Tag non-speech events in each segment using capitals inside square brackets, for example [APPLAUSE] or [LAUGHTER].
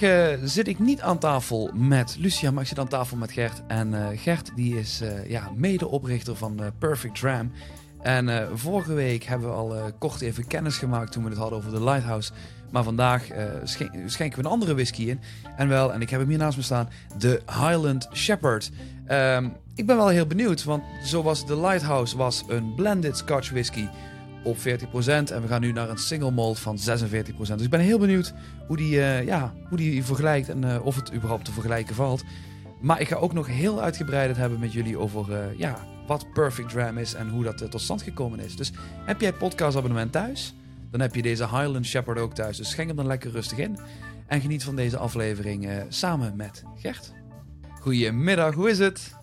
vandaag uh, zit ik niet aan tafel met Lucia, maar ik zit aan tafel met Gert. En uh, Gert die is uh, ja, medeoprichter van Perfect Dram. En vorige week hebben we al kort even kennis gemaakt toen we het hadden over de Lighthouse. Maar vandaag schen schenken we een andere whisky in. En wel, en ik heb hem hier naast me staan, de Highland Shepherd. Um, ik ben wel heel benieuwd, want zoals de Lighthouse was een blended Scotch whisky op 40%. En we gaan nu naar een single malt van 46%. Dus ik ben heel benieuwd hoe die, uh, ja, hoe die vergelijkt en uh, of het überhaupt te vergelijken valt. Maar ik ga ook nog heel uitgebreid het hebben met jullie over uh, ja, wat Perfect Dram is en hoe dat tot stand gekomen is. Dus heb jij podcastabonnement thuis? Dan heb je deze Highland Shepherd ook thuis. Dus schenk hem dan lekker rustig in. En geniet van deze aflevering samen met Gert. Goedemiddag, hoe is het?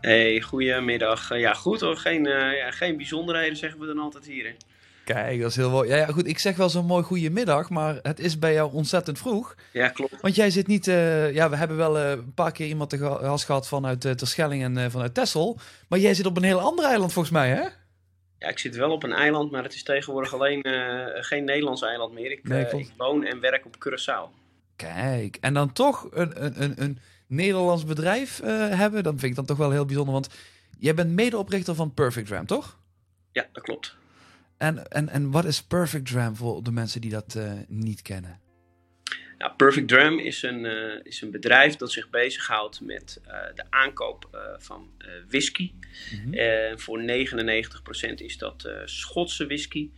Hey, goedemiddag. Ja, goed hoor. Geen, ja, geen bijzonderheden zeggen we dan altijd hier. Hè? Kijk, dat is heel mooi. Ja, ja, goed, ik zeg wel zo'n mooi goedemiddag, maar het is bij jou ontzettend vroeg. Ja, klopt. Want jij zit niet... Uh, ja, we hebben wel uh, een paar keer iemand te gast gehad vanuit uh, Terschelling en vanuit Texel. Maar jij zit op een heel ander eiland volgens mij, hè? Ja, ik zit wel op een eiland, maar het is tegenwoordig alleen geen Nederlands eiland meer. Ik, nee, ik woon en werk op Curaçao. Kijk, en dan toch een, een, een, een Nederlands bedrijf hebben, dan vind ik dan toch wel heel bijzonder. Want jij bent medeoprichter van Perfect Ram, toch? Ja, dat klopt. En, en, en wat is Perfect Dram voor de mensen die dat uh, niet kennen? Nou, Perfect Dram is een, uh, is een bedrijf dat zich bezighoudt met uh, de aankoop van whisky. Mm -hmm. voor 99% is dat Schotse whisky.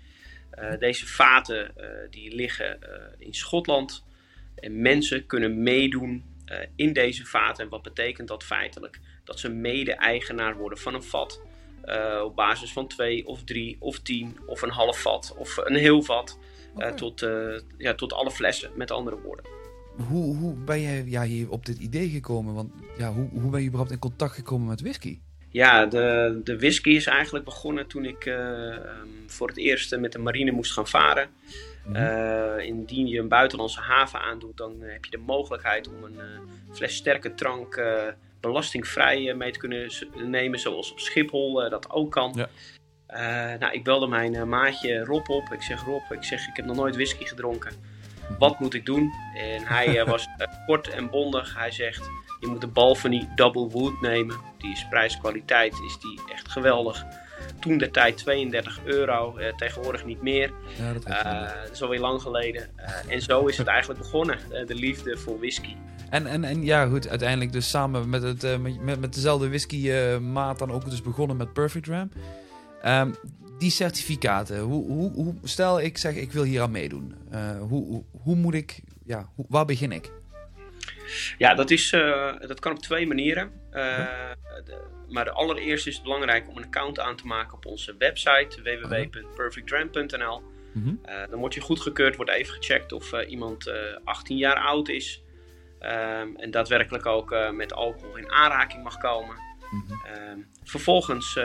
deze vaten die liggen in Schotland. En mensen kunnen meedoen in deze vaten. En wat betekent dat feitelijk? Dat ze mede-eigenaar worden van een vat uh, op basis van twee of drie of tien of een half vat of een heel vat. Okay. tot, ja, tot alle flessen, met andere woorden. Hoe, hoe ben jij ja, hier op dit idee gekomen? Want ja, hoe, hoe ben je überhaupt in contact gekomen met whisky? Ja, de, de whisky is eigenlijk begonnen toen ik um, voor het eerst met de marine moest gaan varen. Mm -hmm. indien je een buitenlandse haven aandoet, dan heb je de mogelijkheid om een fles sterke drank belastingvrij eh, mee te kunnen nemen, zoals op Schiphol eh, dat ook kan. Ja. Uh, nou, ik belde mijn maatje Rob op. Ik zeg Rob, ik zeg ik heb nog nooit whisky gedronken. Wat moet ik doen? En hij was [LAUGHS] kort en bondig. Hij zegt, je moet de Balvenie Double Wood nemen. Die is prijs-kwaliteit, is die echt geweldig. Toen de tijd 32 euro, uh, tegenwoordig niet meer. Ja, dat, dat is alweer lang geleden. Uh, en zo is het eigenlijk begonnen, de liefde voor whisky. En, en, en ja, goed, uiteindelijk dus samen met, het, met, met dezelfde whisky uh, maat dan ook dus begonnen met Perfect Ram. Um, die certificaten, hoe, hoe, hoe, stel ik zeg ik wil hier aan meedoen. Uh, hoe, hoe, moet ik, ja, waar begin ik? Ja, dat, is, dat kan op twee manieren. De, maar de allereerste is het belangrijk om een account aan te maken op onze website www.perfectdram.nl. Mm -hmm. dan word je goedgekeurd, wordt even gecheckt of iemand 18 jaar oud is. Um, en daadwerkelijk ook met alcohol in aanraking mag komen. Mm -hmm. um, vervolgens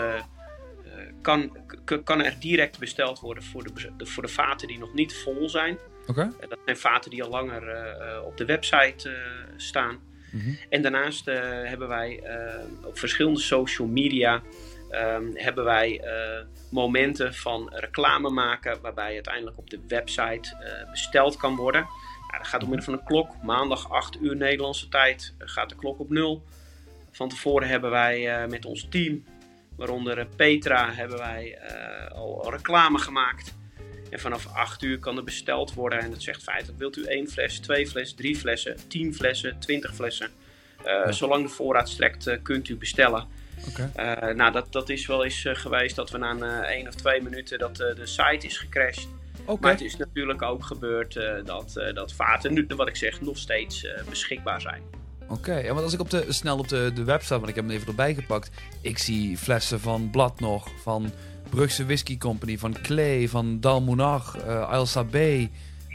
kan, kan er direct besteld worden voor de, voor de vaten die nog niet vol zijn. Okay. dat zijn vaten die al langer op de website staan. Mm -hmm. En daarnaast hebben wij op verschillende social media um, hebben wij momenten van reclame maken waarbij uiteindelijk op de website besteld kan worden. Ja, dat gaat door middel van een klok. Maandag 8 uur Nederlandse tijd gaat de klok op nul. Van tevoren hebben wij met ons team, waaronder Petra, hebben wij al, reclame gemaakt. En vanaf 8 uur kan er besteld worden. En dat zegt feitelijk, wilt u één fles, twee fles, drie flessen, tien flessen, twintig flessen. Ja. Zolang de voorraad strekt, kunt u bestellen. Okay. nou, dat, dat is wel eens geweest dat we na een één of twee minuten dat de site is gecrashed. Okay. Maar het is natuurlijk ook gebeurd dat, dat vaten, nu, wat ik zeg, nog steeds beschikbaar zijn. Oké, okay. ja, want als ik op de, snel op de, de website, want ik heb hem even erbij gepakt. Ik zie flessen van Blad nog, van Brugse Whisky Company, van Clay, van Dalmounag, uh, Ailsa B.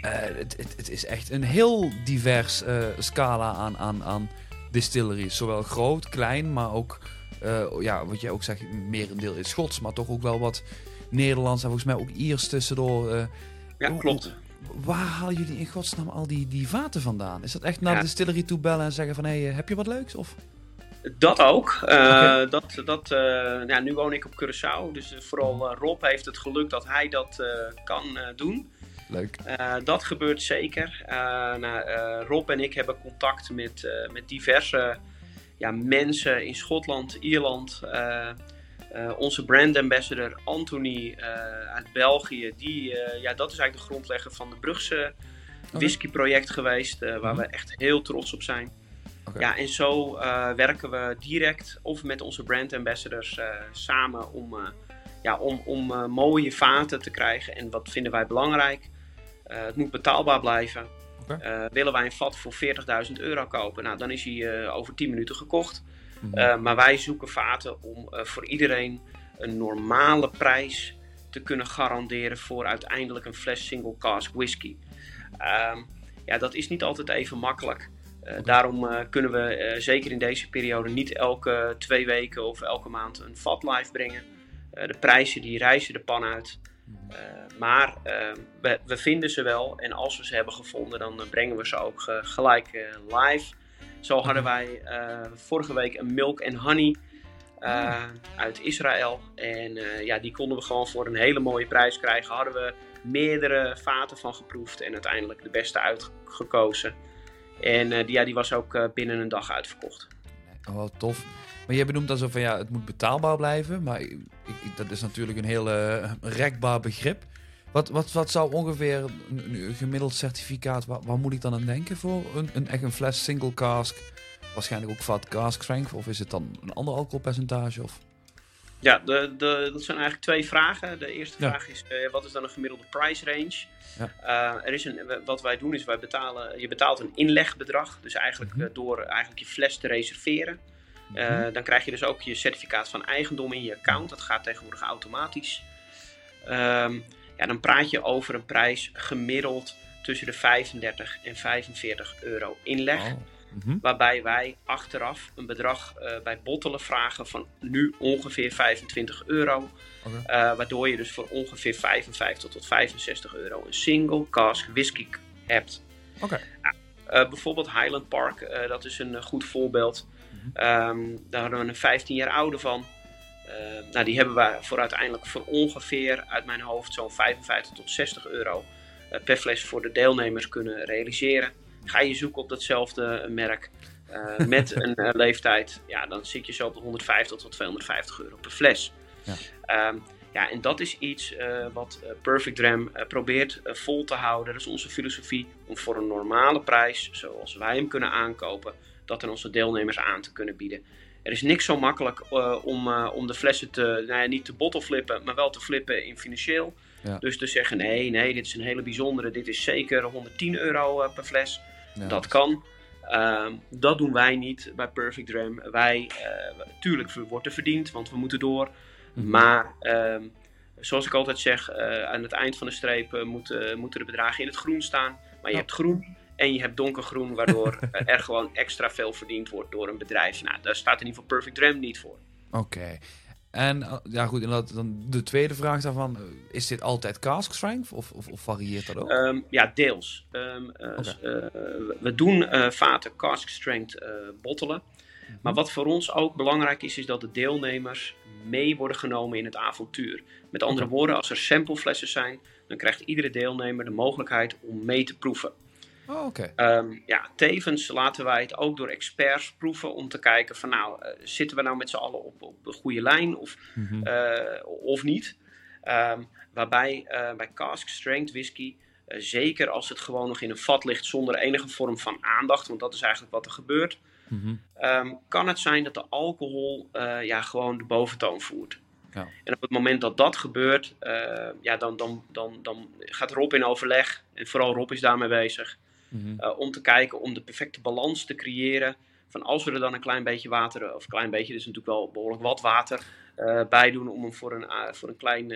Het, het, het, is echt een heel divers scala aan, aan, aan distilleries. Zowel groot, klein, maar ook, ja, wat jij ook zegt, merendeel is Schots, maar toch ook wel wat Nederlands en volgens mij ook Iers tussendoor. Ja, klopt. Waar halen jullie in godsnaam al die, die vaten vandaan? Is dat echt naar ja. de distillery toe bellen en zeggen van... hé, hey, heb je wat leuks? Of... Dat ook. Uh, okay. dat, dat, uh, ja, nu woon ik op Curaçao. Dus vooral Rob heeft het geluk dat hij dat kan doen. Leuk. dat gebeurt zeker. Nou, Rob en ik hebben contact met, met diverse ja, mensen in Schotland, Ierland. onze brand ambassador Anthony uit België, die, ja, dat is eigenlijk de grondlegger van de Brugse whisky-project geweest, waar mhm. we echt heel trots op zijn. Ja, en zo uh, werken we direct of met onze brand ambassadors uh, samen om, uh, ja, om, om mooie vaten te krijgen. En wat vinden wij belangrijk? het moet betaalbaar blijven. Okay. willen wij een vat voor 40.000 euro kopen? Nou, dan is hij over 10 minuten gekocht. Mm -hmm. maar wij zoeken vaten om voor iedereen een normale prijs te kunnen garanderen voor uiteindelijk een fles single cask whisky. Um, ja, dat is niet altijd even makkelijk. Uh, daarom uh, kunnen we uh, zeker in deze periode niet elke twee weken of elke maand een vat live brengen. de prijzen die reizen de pan uit. maar we, we, vinden ze wel en als we ze hebben gevonden, dan brengen we ze ook gelijk live. Zo hadden wij vorige week een milk and honey uit Israël. En ja, die konden we gewoon voor een hele mooie prijs krijgen. Hadden we meerdere vaten van geproefd en uiteindelijk de beste uitgekozen. En uh, die, ja, die was ook uh, binnen een dag uitverkocht. Oh, tof. Maar je benoemt dan zo van ja, het moet betaalbaar blijven. Maar ik, dat is natuurlijk een heel uh, rekbaar begrip. Wat, wat, wat zou ongeveer een, een gemiddeld certificaat, waar, waar, moet ik dan aan denken voor een, een echt een fles single cask? Waarschijnlijk ook vat cask strength, of is het dan een ander alcoholpercentage? Of? Ja, de, de, dat zijn eigenlijk twee vragen. De eerste vraag is, uh, wat is dan een gemiddelde price range? Ja. Uh, er is een, wat wij doen is, wij betalen, je betaalt een inlegbedrag. Dus eigenlijk mm -hmm. door eigenlijk je fles te reserveren. Mm -hmm. dan krijg je dus ook je certificaat van eigendom in je account. Dat gaat tegenwoordig automatisch. Um, ja, dan praat je over een prijs gemiddeld tussen de 35 en 45 euro inleg. Mhm. Waarbij wij achteraf een bedrag uh, bij bottelen vragen van nu ongeveer 25 euro. Okay. Uh, waardoor je dus voor ongeveer 55 tot 65 euro een single cask whisky hebt. Okay. Uh, bijvoorbeeld Highland Park, dat is een goed voorbeeld. Mm -hmm. um, daar hadden we een 15 jaar oude van. nou, die hebben we voor uiteindelijk voor ongeveer uit mijn hoofd zo'n 55 tot 60 euro per fles voor de deelnemers kunnen realiseren. Ga je zoeken op datzelfde merk uh, met [LAUGHS] een uh, leeftijd, ja, dan zit je zo op de 150 tot 250 euro per fles. Ja. Um, ja, en dat is iets uh, wat Perfect Ram probeert vol te houden. Dat is onze filosofie om voor een normale prijs, zoals wij hem kunnen aankopen, dat aan onze deelnemers aan te kunnen bieden. Er is niks zo makkelijk om, om de flessen te, nou ja, niet te bottle flippen, maar wel te flippen in financieel. Ja. Dus te zeggen, nee, nee, dit is een hele bijzondere, dit is zeker 110 euro per fles. Dat kan. Ehm, dat doen wij niet bij Perfect Ram. Wij, uh, tuurlijk wordt er verdiend, want we moeten door. Mhm. Maar ehm, zoals ik altijd zeg, uh, aan het eind van de streep uh, moeten, moeten de bedragen in het groen staan. Maar je hebt groen en je hebt donkergroen, waardoor [LAUGHS] er gewoon extra veel verdiend wordt door een bedrijf. Nou, daar staat in ieder geval Perfect Ram niet voor. Oké. En eh, ja, goed, en dat, dan de tweede vraag daarvan: eh, is dit altijd cask strength of, of, of varieert dat ook? Um, ja, deels. Um, uh, okay. uh, we doen vaten cask strength bottelen. -hmm. Maar wat voor ons ook belangrijk is, is dat de deelnemers mee worden genomen in het avontuur. Met andere woorden, als er sampleflessen zijn, dan krijgt iedere deelnemer de mogelijkheid om mee te proeven. Oh, okay. um, ja, tevens laten wij het ook door experts proeven om te kijken van nou, uh, zitten we nou met z'n allen op, op een goede lijn of, mm -hmm. uh, of niet. Um, waarbij uh, bij cask strength whisky, zeker als het gewoon nog in een vat ligt zonder enige vorm van aandacht, want dat is eigenlijk wat er gebeurt, mm -hmm. um, kan het zijn dat de alcohol ja, gewoon de boventoon voert. Ja. En op het moment dat dat gebeurt, ja, dan, dan, dan, dan gaat Rob in overleg, en vooral Rob is daarmee bezig. Mm -hmm. uh, om te kijken om de perfecte balans te creëren. Van als we er dan een klein beetje water, of een klein beetje, dus natuurlijk wel behoorlijk wat water uh, bij doen om hem voor een, uh, voor een klein,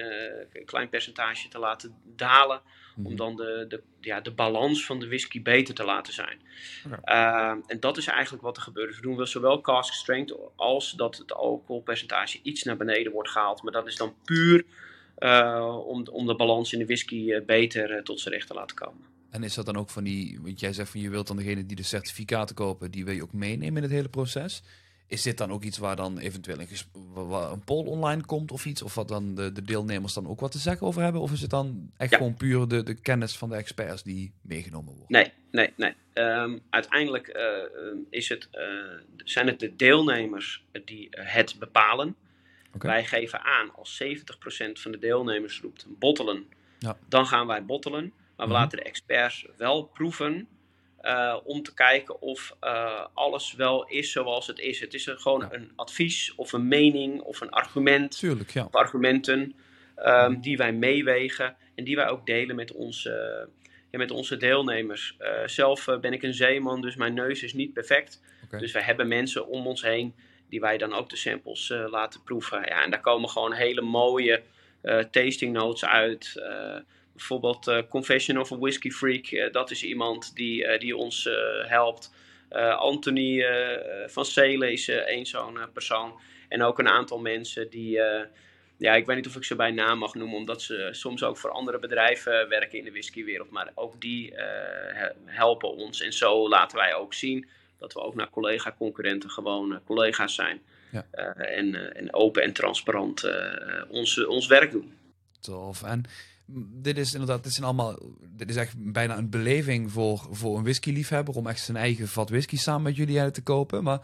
klein percentage te laten dalen. Mm -hmm. Om dan de, de, ja, de balans van de whisky beter te laten zijn. Okay. en dat is eigenlijk wat er gebeurt. Dus we doen wel zowel cask strength als dat het alcoholpercentage iets naar beneden wordt gehaald. Maar dat is dan puur om, om de balans in de whisky beter tot zijn recht te laten komen. En is dat dan ook van die, want jij zegt van je wilt dan degene die de certificaten kopen, die wil je ook meenemen in het hele proces. is dit dan ook iets waar dan eventueel een, een poll online komt of iets? Of wat dan de, de, deelnemers dan ook wat te zeggen over hebben? Of is het dan echt gewoon puur de, de kennis van de experts die meegenomen wordt? Nee, nee, nee. Ehm, uiteindelijk uh, is het, uh, zijn het de deelnemers die het bepalen. Wij geven aan als 70% van de deelnemers roept bottelen, ja. dan gaan wij bottelen. Maar we mhm. laten de experts wel proeven uh, om te kijken of uh, alles wel is zoals het is. Het is een, gewoon een advies of een mening of een argument. Tuurlijk, ja. Of argumenten um, die wij meewegen en die wij ook delen met onze, ja, met onze deelnemers. Uh, zelf ben ik een zeeman, dus mijn neus is niet perfect. Okay. Dus wij hebben mensen om ons heen die wij dan ook de samples laten proeven. Ja, en daar komen gewoon hele mooie tasting notes uit bijvoorbeeld uh, Confession of a Whiskey Freak, uh, dat is iemand die, uh, die ons helpt. Anthony van Zelen is één zo'n persoon. En ook een aantal mensen die, ja, ik weet niet of ik ze bij naam mag noemen, omdat ze soms ook voor andere bedrijven werken in de whiskywereld. Maar ook die helpen ons. En zo laten wij ook zien dat we ook naar collega-concurrenten gewoon collega's zijn. Ja. en, en open en transparant ons, ons werk doen. Tof. En dit is inderdaad, dit zijn allemaal, dit is echt bijna een beleving voor, voor een whisky-liefhebber om echt zijn eigen vat whisky samen met jullie uit te kopen. Maar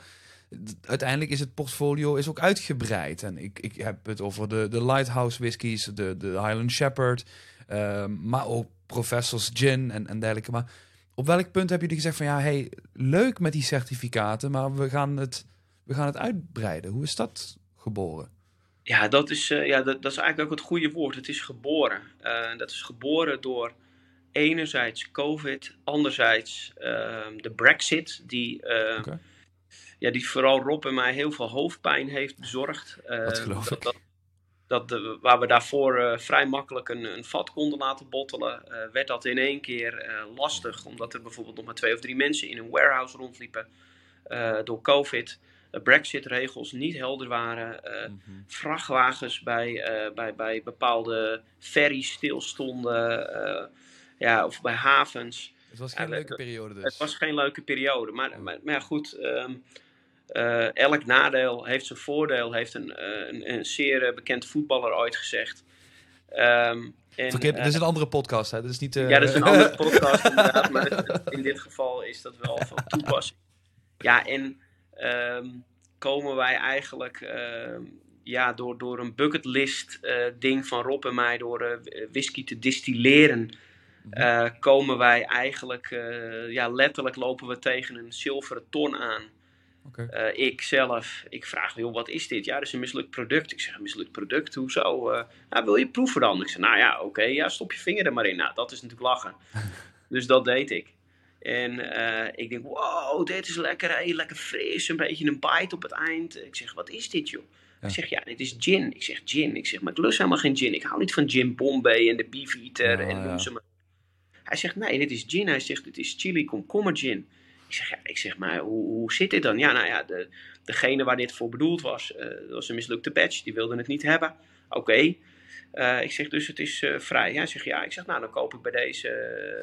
uiteindelijk is het portfolio is ook uitgebreid. En ik, ik heb het over de, de Lighthouse whiskies, de, de Highland Shepherd, ehm, maar ook Professors Gin en, en dergelijke. Maar op welk punt hebben jullie gezegd van ja, hey, leuk met die certificaten, maar we gaan het, we gaan het uitbreiden. Hoe is dat geboren? Ja, dat is, uh, ja dat, dat, is eigenlijk ook het goede woord. Het is geboren. Uh, dat is geboren door enerzijds COVID, anderzijds uh, de Brexit, die, ehm, okay. ja, die vooral Rob en mij heel veel hoofdpijn heeft bezorgd. dat geloof ik. Dat, dat de, waar we daarvoor eh, vrij makkelijk een, een, vat konden laten bottelen, werd dat in één keer lastig, omdat er bijvoorbeeld nog maar twee of drie mensen in een warehouse rondliepen door COVID. Brexit-regels niet helder waren. Uh, Vrachtwagens bij, uh, bij, bij bepaalde ferries stilstonden. Uh, ja, of bij havens. Het was geen leuke periode dus. Het was geen leuke periode. Maar, maar, maar goed, um, elk nadeel heeft zijn voordeel. Heeft een, een, een, zeer bekend voetballer ooit gezegd. Um, en, Verkeerd, dit is een andere podcast, hè? Dat is niet, Ja, dat is een [LAUGHS] andere podcast inderdaad. Maar in dit geval is dat wel van toepassing. Ja, en um, komen wij eigenlijk uh, ja, door, door een bucketlist uh, ding van Rob en mij, door uh, whisky te distilleren, mhm. eh, komen wij eigenlijk, ja, letterlijk lopen we tegen een zilveren ton aan. Okay. ik zelf, ik vraag, joh, wat is dit? Ja, dat is een mislukt product. Ik zeg, een mislukt product, hoezo? nou, wil je proeven dan? Ik zeg, nou ja, oké, ja, stop je vinger er maar in. Nou, dat is natuurlijk lachen. [LAUGHS] dus dat deed ik. En uh, ik denk, wow, dit is lekker, hey, lekker fris, een beetje een bite op het eind. Ik zeg, wat is dit joh? Ja. Ik zeg, ja, dit is gin. Ik zeg, gin. Ik zeg, maar ik lust helemaal geen gin. Ik hou niet van gin Bombay en de Beefeater ja, en noem ze maar. Hij zegt, nee, dit is gin. Hij zegt, dit is chili komkommer gin. Ik zeg, ja, ik zeg maar, hoe, hoe zit dit dan? Ja, nou ja, de, degene waar dit voor bedoeld was, uh, dat was een mislukte batch. Die wilde het niet hebben. Oké. Uh, ik zeg dus het is uh, vrij. Hij zegt ja. Ik zeg nou dan koop ik bij deze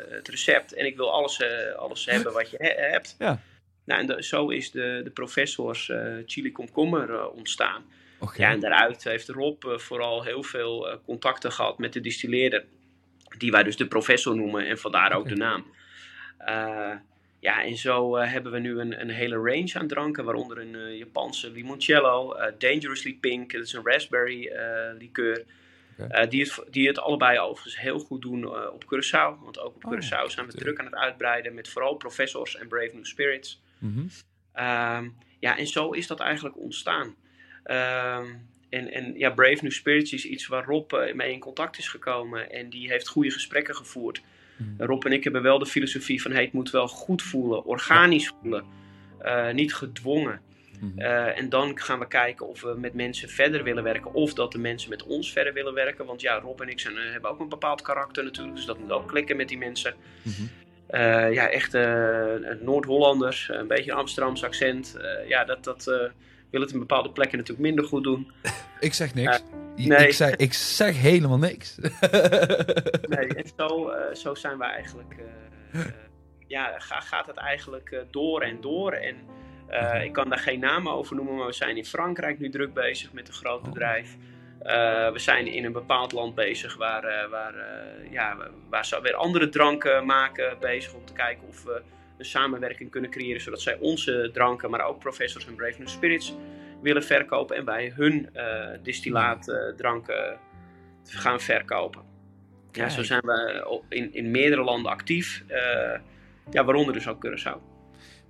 uh, het recept en ik wil alles, alles hebben wat je he hebt. Ja. Nou en de, zo is de, de professors chili komkommer ontstaan. Okay. Ja en daaruit heeft Rob vooral heel veel contacten gehad met de distilleerder. Die wij dus de professor noemen en vandaar okay. ook de naam. ja en zo hebben we nu een, een hele range aan dranken. Waaronder een Japanse limoncello, Dangerously Pink. Dat is een raspberry liqueur. Uh, die, het, die het allebei overigens heel goed doen uh, op Curaçao. Want ook op oh, Curaçao zijn we druk aan het uitbreiden met vooral professors en Brave New Spirits. Mm -hmm. um, ja, en zo is dat eigenlijk ontstaan. Um, en, en ja, Brave New Spirits is iets waar Rob uh, mee in contact is gekomen. En die heeft goede gesprekken gevoerd. Mm -hmm. Rob en ik hebben wel de filosofie van hey, het moet wel goed voelen, organisch voelen. niet gedwongen. Mhm. Eh, en dan gaan we kijken of we met mensen verder willen werken. Of dat de mensen met ons verder willen werken. Want ja, Rob en ik zijn, uh, hebben ook een bepaald karakter natuurlijk. Dus dat moet ook klikken met die mensen. Mm -hmm. uh, ja, echt Noord-Hollanders. Een beetje een Amsterdams accent. ja, dat, dat wil het in bepaalde plekken natuurlijk minder goed doen. [LAUGHS] ik zeg niks. nee. ik, zeg, ik zeg helemaal niks. [LAUGHS] nee, en zo, zo zijn we eigenlijk... [LAUGHS] ja, gaat het eigenlijk door en door. En Mhm. Ik kan daar geen namen over noemen, maar we zijn in Frankrijk nu druk bezig met een groot oh. bedrijf. we zijn in een bepaald land bezig waar, waar, ja, waar ze weer andere dranken maken bezig om te kijken of we een samenwerking kunnen creëren zodat zij onze dranken, maar ook Professors en Brave New Spirits willen verkopen en wij hun uh, distillaatdranken gaan verkopen. Ja, zo zijn we in, in meerdere landen actief, uh, ja, waaronder dus ook Curaçao.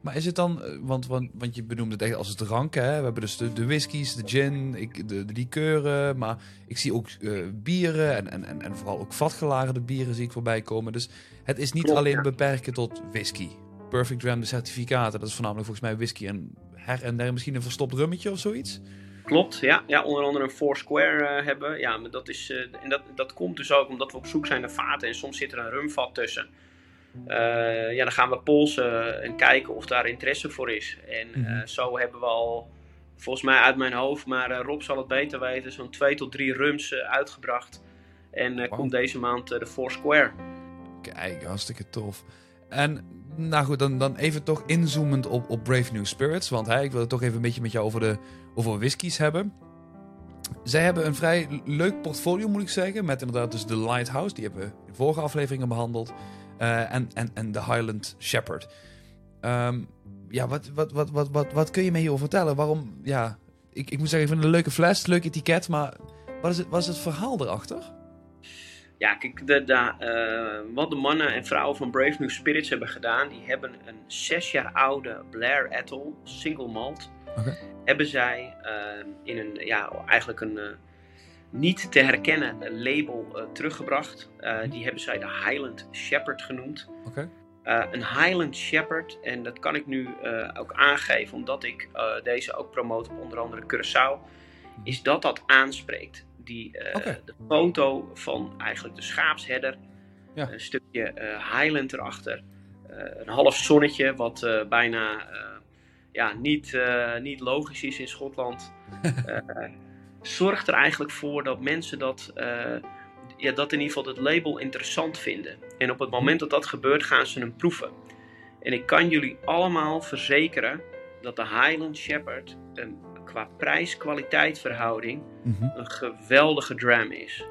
Maar is het dan, eh, want, want, want je benoemde het echt als het dranken, hè? we hebben dus de, de whiskies, de gin, ik, de, de likeuren, maar ik zie ook bieren en, en, en, vooral ook vatgelagerde bieren zie ik voorbij komen. Dus het is niet alleen beperken tot whisky. Perfect Dram, de certificaten, dat is voornamelijk volgens mij whisky en her en der misschien een verstopt rummetje of zoiets? Klopt, ja. ja onder andere een Foursquare uh, hebben. Ja, maar dat, is, uh, en dat, dat komt dus ook omdat we op zoek zijn naar vaten en soms zit er een rumvat tussen. Uh, ja, dan gaan we polsen en kijken of daar interesse voor is. En mm zo hebben we al, volgens mij uit mijn hoofd, maar Rob zal het beter weten, zo'n twee tot drie rums uitgebracht. En komt deze maand de Foursquare. Kijk, hartstikke tof. En nou goed, dan, dan even toch inzoomend op, op Brave New Spirits. Want hè, ik wil het toch even een beetje met jou over de over whiskies hebben. Zij hebben een vrij leuk portfolio, moet ik zeggen. Met inderdaad dus de Lighthouse. Die hebben we in vorige afleveringen behandeld. Uh, en, en, en de Highland Shepherd. Um, ja, wat, wat, wat, wat, wat, wat kun je me hierover vertellen? Waarom, ja... Ik, ik moet zeggen, ik vind een leuke fles, leuk etiket. Maar wat is het, wat is het verhaal erachter? Ja, kijk, de, de, uh, wat de mannen en vrouwen van Brave New Spirits hebben gedaan, die hebben een zes jaar oude Blair Ethel single malt, okay. hebben zij uh, in een, ja, eigenlijk een niet te herkennen label teruggebracht. Mm Die hebben zij de Highland Shepherd genoemd. Okay. een Highland Shepherd, en dat kan ik nu ook aangeven omdat ik deze ook promote op onder andere Curaçao, mhm. is dat dat aanspreekt die de foto van eigenlijk de schaapsherder. Ja. Een stukje Highland erachter. Een half zonnetje, wat bijna ja, niet, niet logisch is in Schotland. [LAUGHS] zorgt er eigenlijk voor dat mensen dat, ja, dat in ieder geval het label interessant vinden. En op het moment dat dat gebeurt, gaan ze hem proeven. En ik kan jullie allemaal verzekeren dat de Highland Shepherd een qua prijs-kwaliteit verhouding mhm. een geweldige dram is.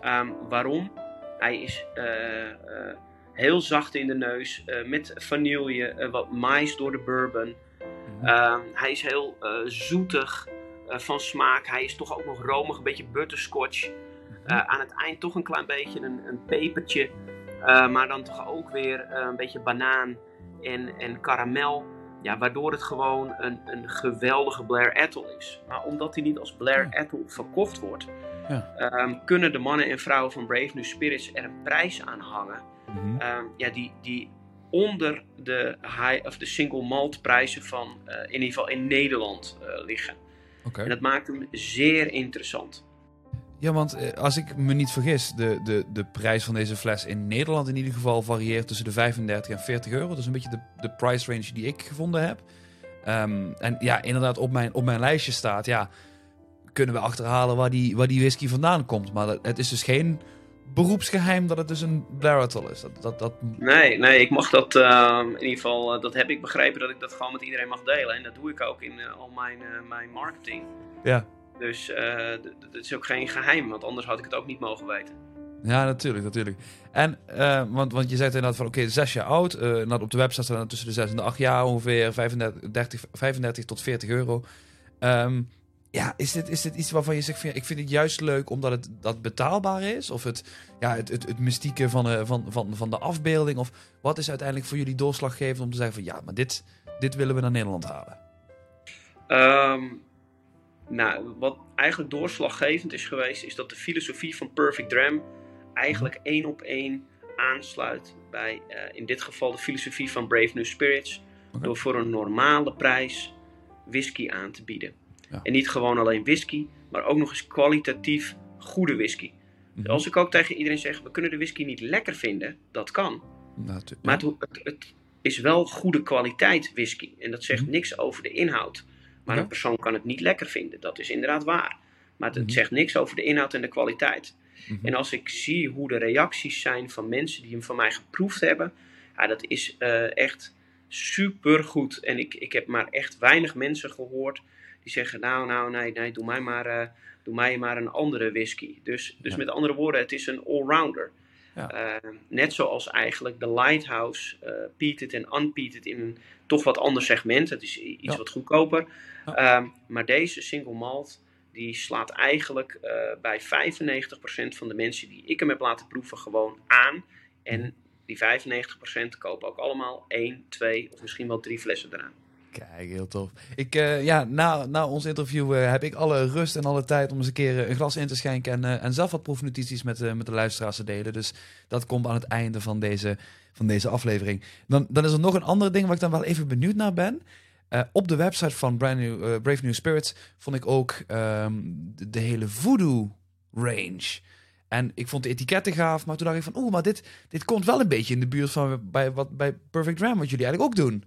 Ehm, waarom? Hij is uh, uh, heel zacht in de neus, uh, met vanille, wat mais door de bourbon. Mhm. Um, hij is heel zoetig van smaak. Hij is toch ook nog romig, een beetje butterscotch. Mhm. aan het eind toch een klein beetje een, een pepertje. maar dan toch ook weer een beetje banaan en, en karamel. Ja, waardoor het gewoon een, een geweldige Blair Ethel is. Maar omdat hij niet als Blair Ethel verkocht wordt, ja. Ehm, kunnen de mannen en vrouwen van Brave New Spirits er een prijs aan hangen. Mhm. Ehm, ja, die, die onder de, high, of de single malt prijzen van uh, in ieder geval in Nederland uh, liggen. Okay. En dat maakt hem zeer interessant. Ja, want eh, als ik me niet vergis, de, de, de prijs van deze fles in Nederland in ieder geval varieert tussen de 35 en 40 euro. Dat is een beetje de, de price range die ik gevonden heb. Um, en ja, inderdaad, op mijn, op mijn lijstje staat, ja, kunnen we achterhalen waar die, waar die whisky vandaan komt. Maar het is dus geen beroepsgeheim dat het dus een Blaratel is. Dat, dat, dat... Nee, nee, ik mag dat, uh, in ieder geval, uh, dat heb ik begrepen dat ik dat gewoon met iedereen mag delen. En dat doe ik ook in uh, al mijn, mijn marketing. Ja. Dus dat is ook geen geheim, want anders had ik het ook niet mogen weten. Ja, natuurlijk, natuurlijk. En, want, want je zegt inderdaad van, oké, okay, zes jaar oud. Uh, op de website staat tussen de zes en de acht jaar ongeveer 35, 30, 35 tot 40 euro. Um, ja, is dit, is dit iets waarvan je zegt van, ja, ik vind het juist leuk omdat het dat betaalbaar is? Of het, ja, het, het, het mystieke van, uh, van, van, van de afbeelding? Of wat is uiteindelijk voor jullie doorslaggevend om te zeggen van, ja, maar dit, dit willen we naar Nederland halen? Um, nou, wat eigenlijk doorslaggevend is geweest, is dat de filosofie van Perfect Dram eigenlijk mhm. één op één aansluit bij uh, in dit geval de filosofie van Brave New Spirits. Door voor een normale prijs whisky aan te bieden. Ja. En niet gewoon alleen whisky, maar ook nog eens kwalitatief goede whisky. Mhm. Als ik ook tegen iedereen zeg, we kunnen de whisky niet lekker vinden, dat kan. Nou, maar het, het, het, is wel goede kwaliteit whisky. En dat zegt mhm. niks over de inhoud. Maar een persoon kan het niet lekker vinden. Dat is inderdaad waar. Maar het, mhm. zegt niks over de inhoud en de kwaliteit. En als ik zie hoe de reacties zijn van mensen die hem van mij geproefd hebben, ja, dat is uh, echt super goed. En ik, ik heb maar echt weinig mensen gehoord die zeggen: Nou, nou, nee, nee, doe mij maar, doe mij maar een andere whisky. Dus, dus met andere woorden, het is een allrounder. Ja. net zoals eigenlijk de Lighthouse, uh, peated en unpeated in een toch wat ander segment. Het is iets wat goedkoper. Ehm, maar deze single malt, die slaat eigenlijk uh, bij 95% van de mensen die ik hem heb laten proeven gewoon aan. En mhm. die 95% kopen ook allemaal 1, 2 of misschien wel drie flessen eraan. Kijk, heel tof. Ik, uh, ja, na, na ons interview uh, heb ik alle rust en alle tijd om eens een keer een glas in te schenken en, en zelf wat proefnotities met, met de luisteraars te delen. Dus dat komt aan het einde van deze, van deze aflevering. Dan, dan is er nog een ander ding waar ik dan wel even benieuwd naar ben. op de website van Brand New, Brave New Spirits vond ik ook de, de, hele voodoo range. En ik vond de etiketten gaaf, maar toen dacht ik van, oeh, maar dit, dit komt wel een beetje in de buurt van bij, wat, bij Perfect Ram, wat jullie eigenlijk ook doen.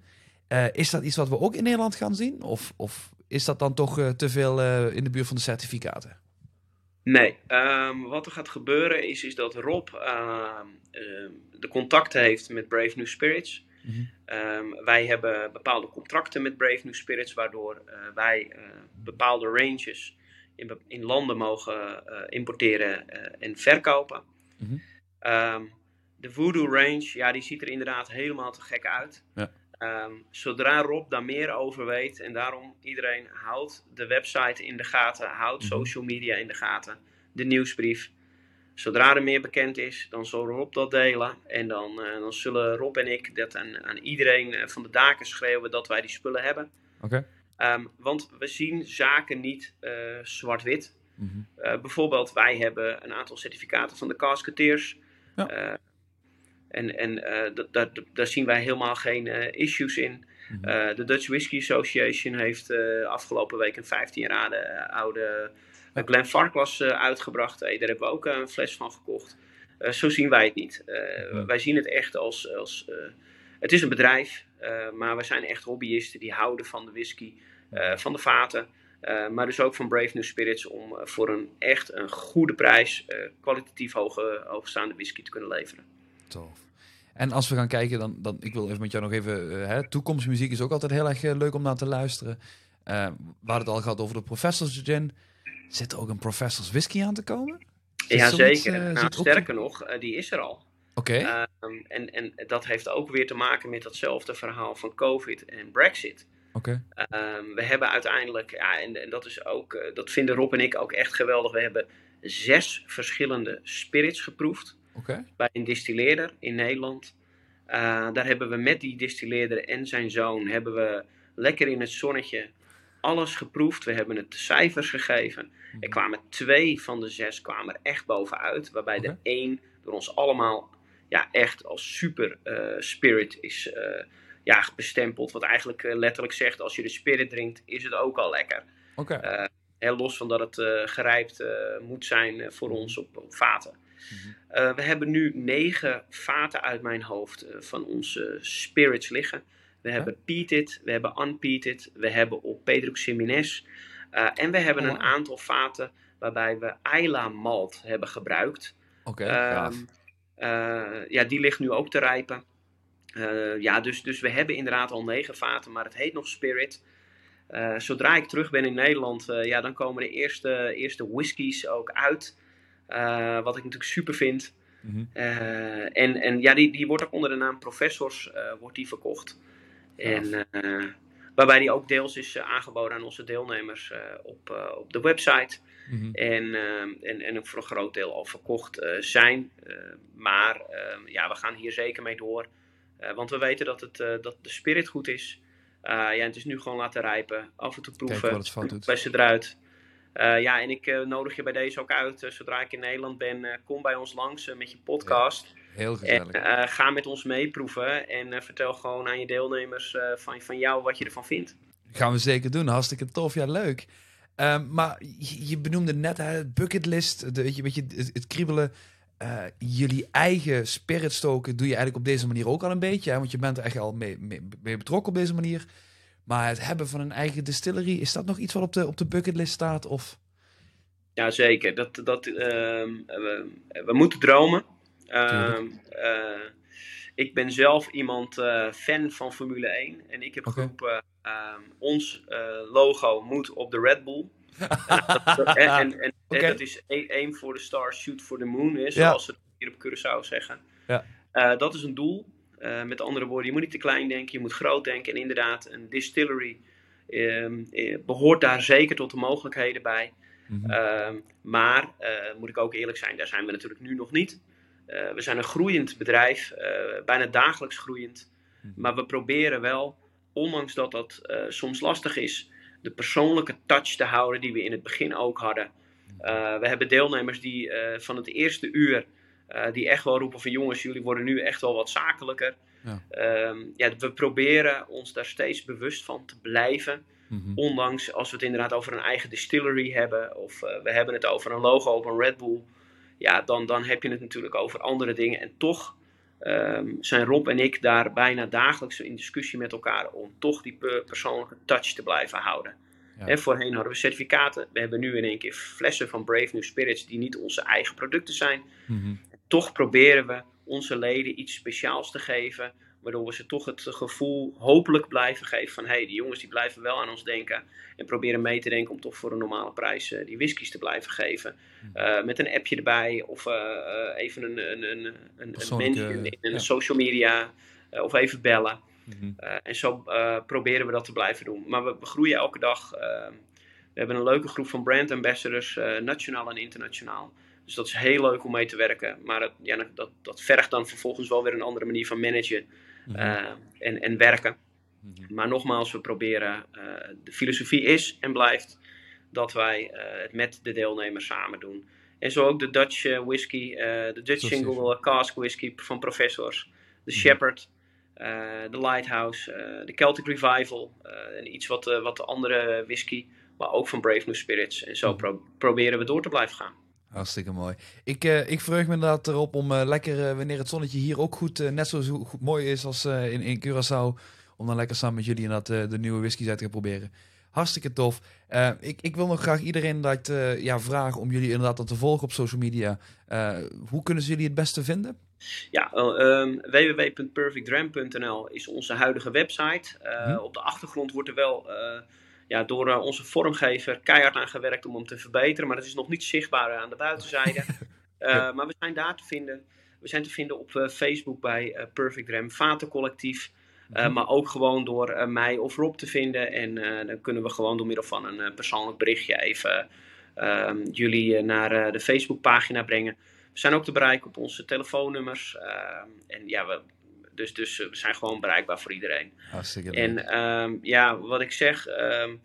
Uh, is dat iets wat we ook in Nederland gaan zien? Of, of is dat dan toch uh, te veel uh, in de buurt van de certificaten? Nee, um, wat er gaat gebeuren is, is dat Rob ehm, de contacten heeft met Brave New Spirits. Mm -hmm. um, wij hebben bepaalde contracten met Brave New Spirits, waardoor wij bepaalde ranges in, in landen mogen importeren en verkopen. Mm -hmm. de Voodoo Range, ja, die ziet er inderdaad helemaal te gek uit. Ja. Um, zodra Rob daar meer over weet, en daarom iedereen houdt de website in de gaten, houdt mhm. social media in de gaten, de nieuwsbrief. Zodra er meer bekend is, dan zal Rob dat delen. En dan, uh, dan zullen Rob en ik dat aan, aan iedereen eh, van de daken schreeuwen dat wij die spullen hebben. Oké. Okay. Um, want we zien zaken niet uh, zwart-wit. Mm -hmm. uh, bijvoorbeeld, wij hebben een aantal certificaten van de casketeers. Ja. En, en uh, daar zien wij helemaal geen uh, issues in. Mhm. Eh, de Dutch Whisky Association heeft afgelopen week een 15 jaar oude Glen Farklas uitgebracht. Hey, daar hebben we ook een fles van gekocht. zo zien wij het niet. Mhm. Wij zien het echt als. als het is een bedrijf, maar we zijn echt hobbyisten die houden van de whisky, van de vaten. Maar dus ook van Brave New Spirits om voor een echt een goede prijs kwalitatief hoge, hoogstaande whisky te kunnen leveren. Tof. En als we gaan kijken, dan, dan ik wil even met jou nog even. Uh, hè, toekomstmuziek is ook altijd heel erg uh, leuk om naar te luisteren. We hadden het al gehad over de Professors Gin. Zit er ook een Professors Whisky aan te komen? ja, zeker. nou, sterker nog, die is er al. Oké. Okay. Ehm, en, en dat heeft ook weer te maken met datzelfde verhaal van COVID en Brexit. Oké. Okay. Um, we hebben uiteindelijk, ja, en, en dat is ook, dat vinden Rob en ik ook echt geweldig. We hebben zes verschillende spirits geproefd. Okay. Bij een distilleerder in Nederland. Uh, daar hebben we met die distilleerder en zijn zoon hebben we lekker in het zonnetje alles geproefd. We hebben het cijfers gegeven. Mhm. Er kwamen twee van de zes kwamen er echt bovenuit. Waarbij okay. de één door ons allemaal ja, echt als super uh, spirit is uh, ja, bestempeld. Wat eigenlijk letterlijk zegt, als je de spirit drinkt, is het ook al lekker. Okay. heel los van dat het gerijpt moet zijn voor mhm. ons op, op vaten. Uh, we hebben nu negen vaten uit mijn hoofd uh, van onze spirits liggen. We hebben peated, we hebben unpeated, we hebben op Pedro Ximenez. Uh, en we hebben oh. een aantal vaten waarbij we Ayla malt hebben gebruikt. Oké, okay, um, ja, die ligt nu ook te rijpen. ja, dus, dus we hebben inderdaad al negen vaten, maar het heet nog spirit. zodra ik terug ben in Nederland, ja, dan komen de eerste, eerste whiskies ook uit. Uh, wat ik natuurlijk super vind. Mm -hmm. uh, en, en ja, die, die wordt ook onder de naam Professors uh, wordt die verkocht. En, waarbij die ook deels is aangeboden aan onze deelnemers op, op de website. Mm -hmm. en, en, en ook voor een groot deel al verkocht zijn. maar ja, we gaan hier zeker mee door. want we weten dat, het, dat de spirit goed is. ja, het is nu gewoon laten rijpen. Af en toe proeven. Bij ze eruit. Uh, ja, en ik uh, nodig je bij deze ook uit, uh, zodra ik in Nederland ben, kom bij ons langs met je podcast. Ja, heel gezellig. En ga met ons meeproeven en vertel gewoon aan je deelnemers van, van jou wat je ervan vindt. Gaan we zeker doen, hartstikke tof, ja leuk. Um, maar je, je, benoemde net het bucketlist, de, weet je, weet je, het, het kriebelen. jullie eigen spirit stoken doe je eigenlijk op deze manier ook al een beetje, hè? want je bent er echt al mee, mee, mee betrokken op deze manier. Maar het hebben van een eigen distillery, is dat nog iets wat op de, op de bucketlist staat? Of? Ja, zeker. Dat, dat, uh, we, we, moeten dromen. Uh, uh, ik ben zelf iemand fan van Formule 1. En ik heb geroepen, ehm, ons logo moet op de Red Bull. [LAUGHS] en, en, en, dat is aim for the stars, shoot for the moon, is, zoals ze hier op Curaçao zeggen. Ja. dat is een doel. Met andere woorden, je moet niet te klein denken, je moet groot denken. En inderdaad, een distillery Ehm, eh, behoort daar zeker tot de mogelijkheden bij. Mhm. Ehm, maar, uh, moet ik ook eerlijk zijn, daar zijn we natuurlijk nu nog niet. Uh, we zijn een groeiend bedrijf, bijna dagelijks groeiend. Mhm. Maar we proberen wel, ondanks dat dat soms lastig is, de persoonlijke touch te houden die we in het begin ook hadden. Mhm. we hebben deelnemers die van het eerste uur, die echt wel roepen van jongens, jullie worden nu echt wel wat zakelijker. Ja. Ehm, ja, we proberen ons daar steeds bewust van te blijven. Mhm. Ondanks als we het inderdaad over een eigen distillery hebben, of uh, we hebben het over een logo op een Red Bull, ja, dan, dan heb je het natuurlijk over andere dingen. En toch ehm, zijn Rob en ik daar bijna dagelijks in discussie met elkaar om toch die persoonlijke touch te blijven houden. Ja. voorheen hadden we certificaten. We hebben nu in één keer flessen van Brave New Spirits die niet onze eigen producten zijn. Mhm. Toch proberen we onze leden iets speciaals te geven. Waardoor we ze toch het gevoel hopelijk blijven geven van... hé, hey, die jongens die blijven wel aan ons denken. En proberen mee te denken om toch voor een normale prijs uh, die whiskies te blijven geven. Hm. Uh, met een appje erbij of uh, even een, een, een, een, een menu in ja. social media. of even bellen. Mm -hmm. en zo proberen we dat te blijven doen. Maar we, we groeien elke dag. we hebben een leuke groep van brand ambassadors, nationaal en internationaal. Dus dat is heel leuk om mee te werken. Maar het, ja, dat, dat vergt dan vervolgens wel weer een andere manier van managen mhm. eh, en, en werken. Mhm. Maar nogmaals, we proberen, uh, de filosofie is en blijft dat wij uh, het met de deelnemers samen doen. En zo ook de Dutch whisky, de Dutch Single Cask Whisky van Professors, de mhm. Shepherd, de Lighthouse, de Celtic Revival en iets wat, wat de andere whisky, maar ook van Brave New Spirits. En zo proberen we door te blijven gaan. Hartstikke mooi. Ik, uh, ik verheug me inderdaad erop om uh, lekker, uh, wanneer het zonnetje hier ook goed, net zo goed, mooi is als in, in Curaçao, om dan lekker samen met jullie inderdaad de nieuwe whiskies uit te gaan proberen. Hartstikke tof. ik, ik wil nog graag iedereen dat, ja, vragen om jullie inderdaad te volgen op social media. hoe kunnen ze jullie het beste vinden? Ja, um, www.perfectdram.nl is onze huidige website. Hm. Op de achtergrond wordt er wel ja, door uh, onze vormgever keihard aan gewerkt om hem te verbeteren. Maar dat is nog niet zichtbaar aan de buitenzijde. [LAUGHS] Uh, maar we zijn daar te vinden. We zijn te vinden op Facebook bij Perfect Ram Vatencollectief. Mm Maar ook gewoon door mij of Rob te vinden. En dan kunnen we gewoon door middel van een persoonlijk berichtje even ehm, jullie naar de Facebookpagina brengen. We zijn ook te bereiken op onze telefoonnummers. Ehm, en ja, we, dus, dus we zijn gewoon bereikbaar voor iedereen. Hartstikke En ehm, ja, wat ik zeg, um,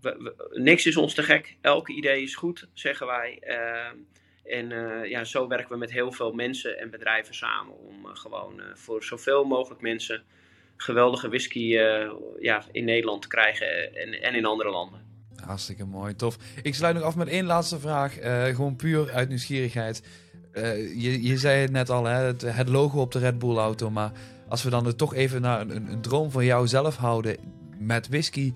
we, niks is ons te gek. Elke idee is goed, zeggen wij. Ehm, en uh, ja, zo werken we met heel veel mensen en bedrijven samen om uh, gewoon voor zoveel mogelijk mensen geweldige whisky ja, in Nederland te krijgen en, en in andere landen. Hartstikke mooi, tof. Ik sluit nog af met één laatste vraag. gewoon puur uit nieuwsgierigheid. Uh, je, je zei het net al, hè, het, het, logo op de Red Bull auto. Maar als we dan er toch even naar een, een, droom van jou zelf houden met whisky.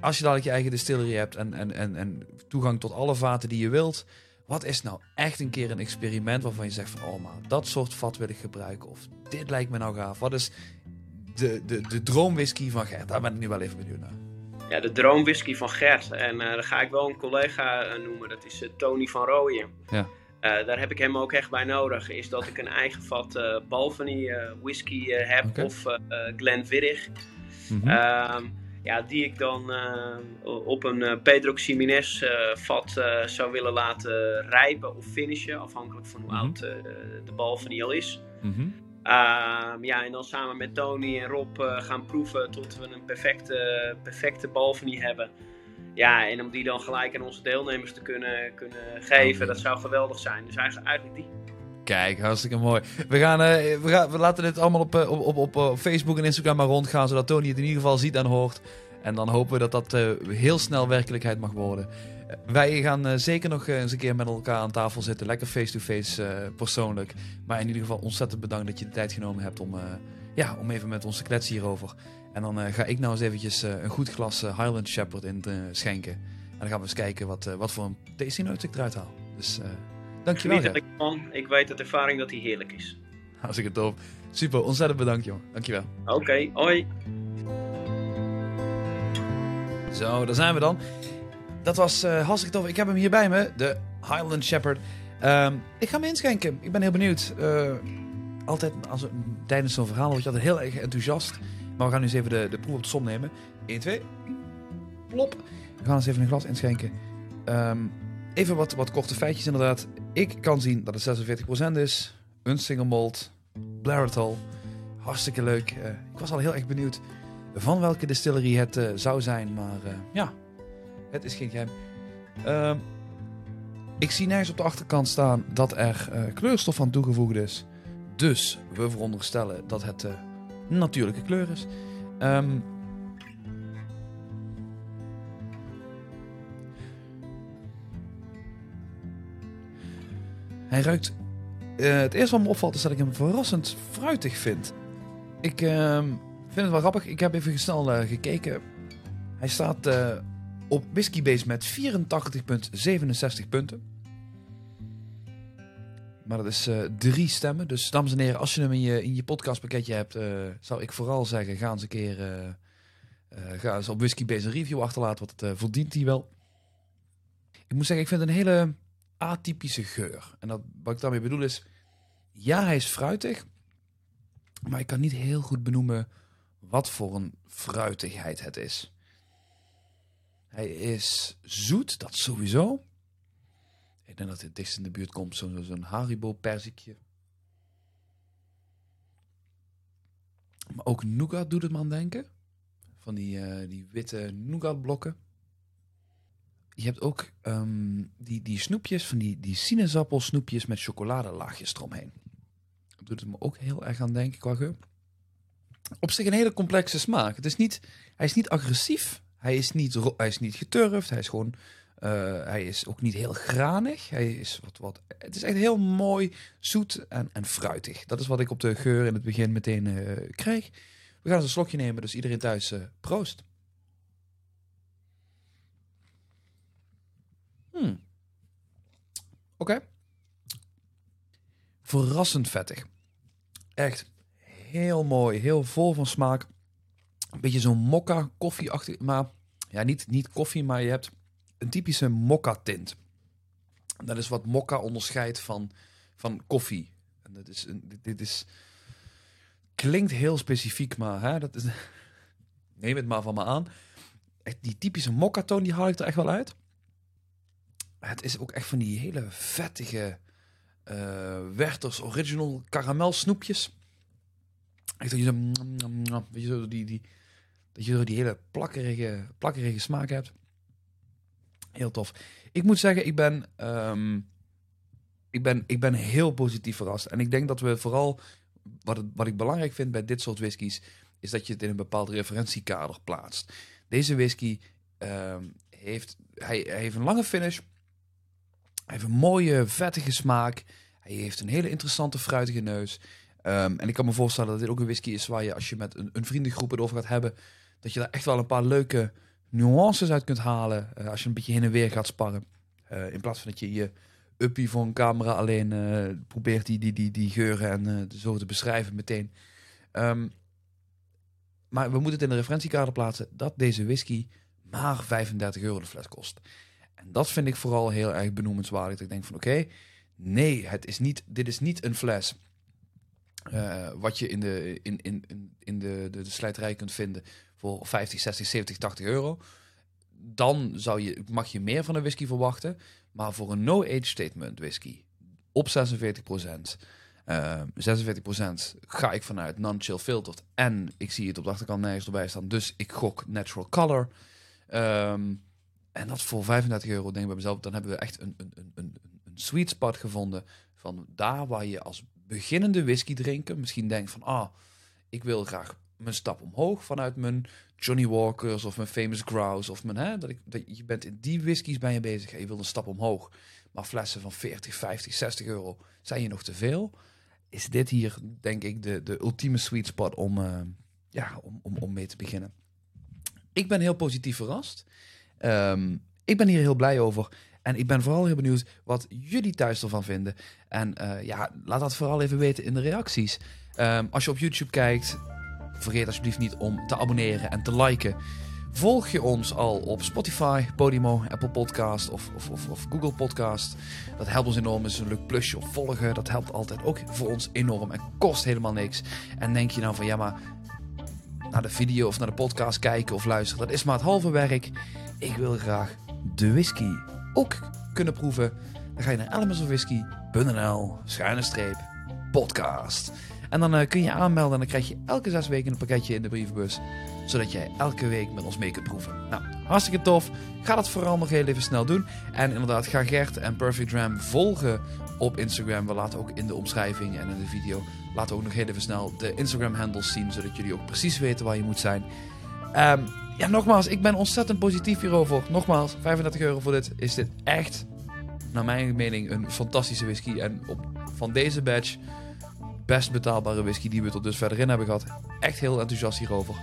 Als je dadelijk je eigen distillery hebt en, en, en, en toegang tot alle vaten die je wilt. Wat is nou echt een keer een experiment waarvan je zegt van... Oh maar dat soort vat wil ik gebruiken. Of dit lijkt me nou gaaf. Wat is de, de, de droomwhisky van Gert? Daar ben ik nu wel even benieuwd naar. Ja, de droomwhisky van Gert. En uh, dan ga ik wel een collega uh, noemen. Dat is uh, Tony van Rooyen. Ja. Uh, daar heb ik hem ook echt bij nodig. Is dat ik een eigen vat uh, Balvenie uh, whisky heb okay. of Glenfiddich. Mm -hmm. ja, die ik dan op een Pedro Ximenez vat zou willen laten rijpen of finishen. Afhankelijk van hoe mm -hmm. oud de Balvenie al is. Mm -hmm. ja, en dan samen met Tony en Rob gaan proeven tot we een perfecte, perfecte Balvenie hebben. Ja, en om die dan gelijk aan onze deelnemers te kunnen, kunnen geven, dat zou geweldig zijn. Dus eigenlijk die. Kijk, hartstikke mooi. We, gaan, uh, we, gaan, we laten dit allemaal op, op, op, op Facebook en Instagram maar rondgaan, zodat Tony het in ieder geval ziet en hoort. En dan hopen we dat dat heel snel werkelijkheid mag worden. wij gaan zeker nog eens een keer met elkaar aan tafel zitten. Lekker face-to-face -face, persoonlijk. Maar in ieder geval ontzettend bedankt dat je de tijd genomen hebt om, ja, om even met ons te kletsen hierover. En dan uh, ga ik nou eens eventjes uh, een goed glas uh, Highland Shepherd in schenken. En dan gaan we eens kijken wat, wat voor een tasting note ik eruit haal. Dus dankjewel. Ik, ik weet uit ervaring dat hij heerlijk is. Hartstikke tof. Super, ontzettend bedankt, joh. Dankjewel. Oké, hoi. Zo, daar zijn we dan. Dat was uh, hartstikke tof. Ik heb hem hier bij me, de Highland Shepherd. Um, ik ga hem inschenken. Ik ben heel benieuwd. Uh, altijd als, tijdens zo'n verhaal word je altijd heel erg enthousiast. We gaan nu eens even de, de proef op de som nemen. 1, 2. Plop. We gaan eens even een glas inschenken. Um, even wat, wat korte feitjes inderdaad. Ik kan zien dat het 46% is. Een single malt. Blaratol. Hartstikke leuk. Uh, ik was al heel erg benieuwd van welke distillery het uh, zou zijn. Maar uh, ja, het is geen geheim. Uh, ik zie nergens op de achterkant staan dat er kleurstof aan toegevoegd is. Dus we veronderstellen dat het natuurlijke kleur is. Um, hij ruikt. het eerste wat me opvalt is dat ik hem verrassend fruitig vind. Ik ehm, vind het wel grappig. Ik heb even snel uh, gekeken. Hij staat uh, op Whiskybase met 84,67 punten. Maar dat is uh, drie stemmen. Dus dames en heren, als je hem in je, in je podcastpakketje hebt, zou ik vooral zeggen: ga eens een keer ga eens op Whiskybase een review achterlaten. Want het verdient hij wel. Ik moet zeggen, ik vind het een hele atypische geur. En dat, wat ik daarmee bedoel is: ja, hij is fruitig. Maar ik kan niet heel goed benoemen wat voor een fruitigheid het is. Hij is zoet, dat sowieso. Ik denk dat het dichtst in de buurt komt zo'n zo Haribo perzikje. Maar ook nougat doet het me aan denken. Van die, uh, die witte nougat blokken. Je hebt ook um, die, die snoepjes, van die, die sinaasappelsnoepjes met chocoladelaagjes eromheen. Dat doet het me ook heel erg aan denken qua geur op zich een hele complexe smaak. Het is niet, hij is niet agressief. Hij is niet, hij is niet geturfd. Hij is gewoon. Uh, hij is ook niet heel granig. Hij is wat, wat. Het is echt heel mooi, zoet en, en fruitig. Dat is wat ik op de geur in het begin meteen uh, krijg. We gaan eens een slokje nemen, dus iedereen thuis uh, proost. Hmm. Oké. Verrassend vettig. Echt heel mooi, heel vol van smaak. Een beetje zo'n mokka koffieachtig, maar ja, niet, niet koffie, maar je hebt een typische mokka tint. Dat is wat mokka onderscheidt van, van koffie. En dat is, dit, dit is, klinkt heel specifiek, maar hè, dat is, [LAUGHS] neem het maar van me aan. Die typische mokka toon, die haal ik er echt wel uit. Het is ook echt van die hele vettige uh, Werther's Original karamel snoepjes. Echt dat je weet je, zo die, die, die hele plakkerige, plakkerige smaak hebt. Heel tof. Ik moet zeggen, ik ben, um, ik ben, ik ben heel positief verrast. En ik denk dat we vooral, wat, wat ik belangrijk vind bij dit soort whiskies, is dat je het in een bepaald referentiekader plaatst. Deze whisky um, heeft, hij, heeft een lange finish. Hij heeft een mooie, vettige smaak. Hij heeft een hele interessante, fruitige neus. Um, en ik kan me voorstellen dat dit ook een whisky is waar je, als je met een, een vriendengroep het over gaat hebben, dat je daar echt wel een paar leuke nuances uit kunt halen. Uh, als je een beetje heen en weer gaat sparren. Uh, in plaats van dat je je uppie voor een camera alleen uh, probeert die, die, die, die geuren en zo te beschrijven meteen. Um, maar we moeten het in de referentiekader plaatsen dat deze whisky maar 35 euro de fles kost. En dat vind ik vooral heel erg benoemenswaardig. Dat ik denk van oké, nee, het is niet, dit is niet een fles wat je in de, in, in, in de, de, de slijterij kunt vinden voor 50, 60, 70, 80 euro. Dan zou je, mag je meer van een whisky verwachten. Maar voor een no-age statement whisky op 46% Uh, 46% ga ik vanuit non-chill filtered. En ik zie het op de achterkant nergens erbij staan. Dus ik gok natural color. Um, en dat voor 35 euro, denk ik bij mezelf. Dan hebben we echt een, een, een, een sweet spot gevonden. Van daar waar je als beginnende whisky drinken misschien denkt van, ah, ik wil graag mijn stap omhoog vanuit mijn Johnny Walkers of mijn Famous Grouse of mijn, hè, dat ik, dat je bent in die whiskies ben je bezig en je wil een stap omhoog. Maar flessen van 40, 50, 60 euro zijn je nog te veel. Is dit hier, denk ik, de, de ultieme sweet spot om, uh, ja, om, om, om mee te beginnen. Ik ben heel positief verrast. Um, ik ben hier heel blij over. En ik ben vooral heel benieuwd wat jullie thuis ervan vinden. En ja, laat dat vooral even weten in de reacties. Ehm, als je op YouTube kijkt, vergeet alsjeblieft niet om te abonneren en te liken. Volg je ons al op Spotify, Podimo, Apple Podcast of, of, of, of Google Podcast? Dat helpt ons enorm. is een leuk plusje of volgen. Dat helpt altijd ook voor ons enorm en kost helemaal niks. En denk je nou van ja, maar naar de video of naar de podcast kijken of luisteren, dat is maar het halve werk. Ik wil graag de whisky ook kunnen proeven. Dan ga je naar elementsofwhisky.nl schuine streep podcast. En dan uh, kun je aanmelden en dan krijg je elke zes weken een pakketje in de brievenbus. Zodat jij elke week met ons mee kunt proeven. Nou, hartstikke tof. Ga dat vooral nog heel even snel doen. En inderdaad, ga Gert en Perfect Ram volgen op Instagram. We laten ook in de omschrijving en in de video laten ook nog heel even snel de Instagram handles zien. Zodat jullie ook precies weten waar je moet zijn. Um, ja, nogmaals, ik ben ontzettend positief hierover. Nogmaals, 35 euro voor dit. Is dit echt, naar mijn mening, een fantastische whisky. En op, van deze batch best betaalbare whisky die we tot dus verder in hebben gehad. Echt heel enthousiast hierover.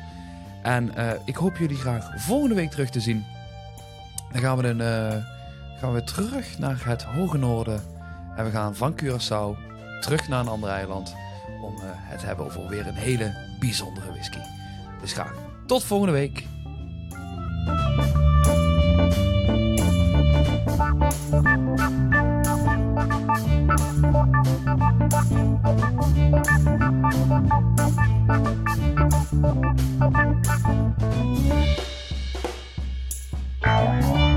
En uh, ik hoop jullie graag volgende week terug te zien. Dan gaan we, een, uh, gaan we terug naar het hoge noorden. En we gaan van Curaçao terug naar een ander eiland. Om uh, het te hebben over weer een hele bijzondere whisky. Dus graag tot volgende week. Thank you.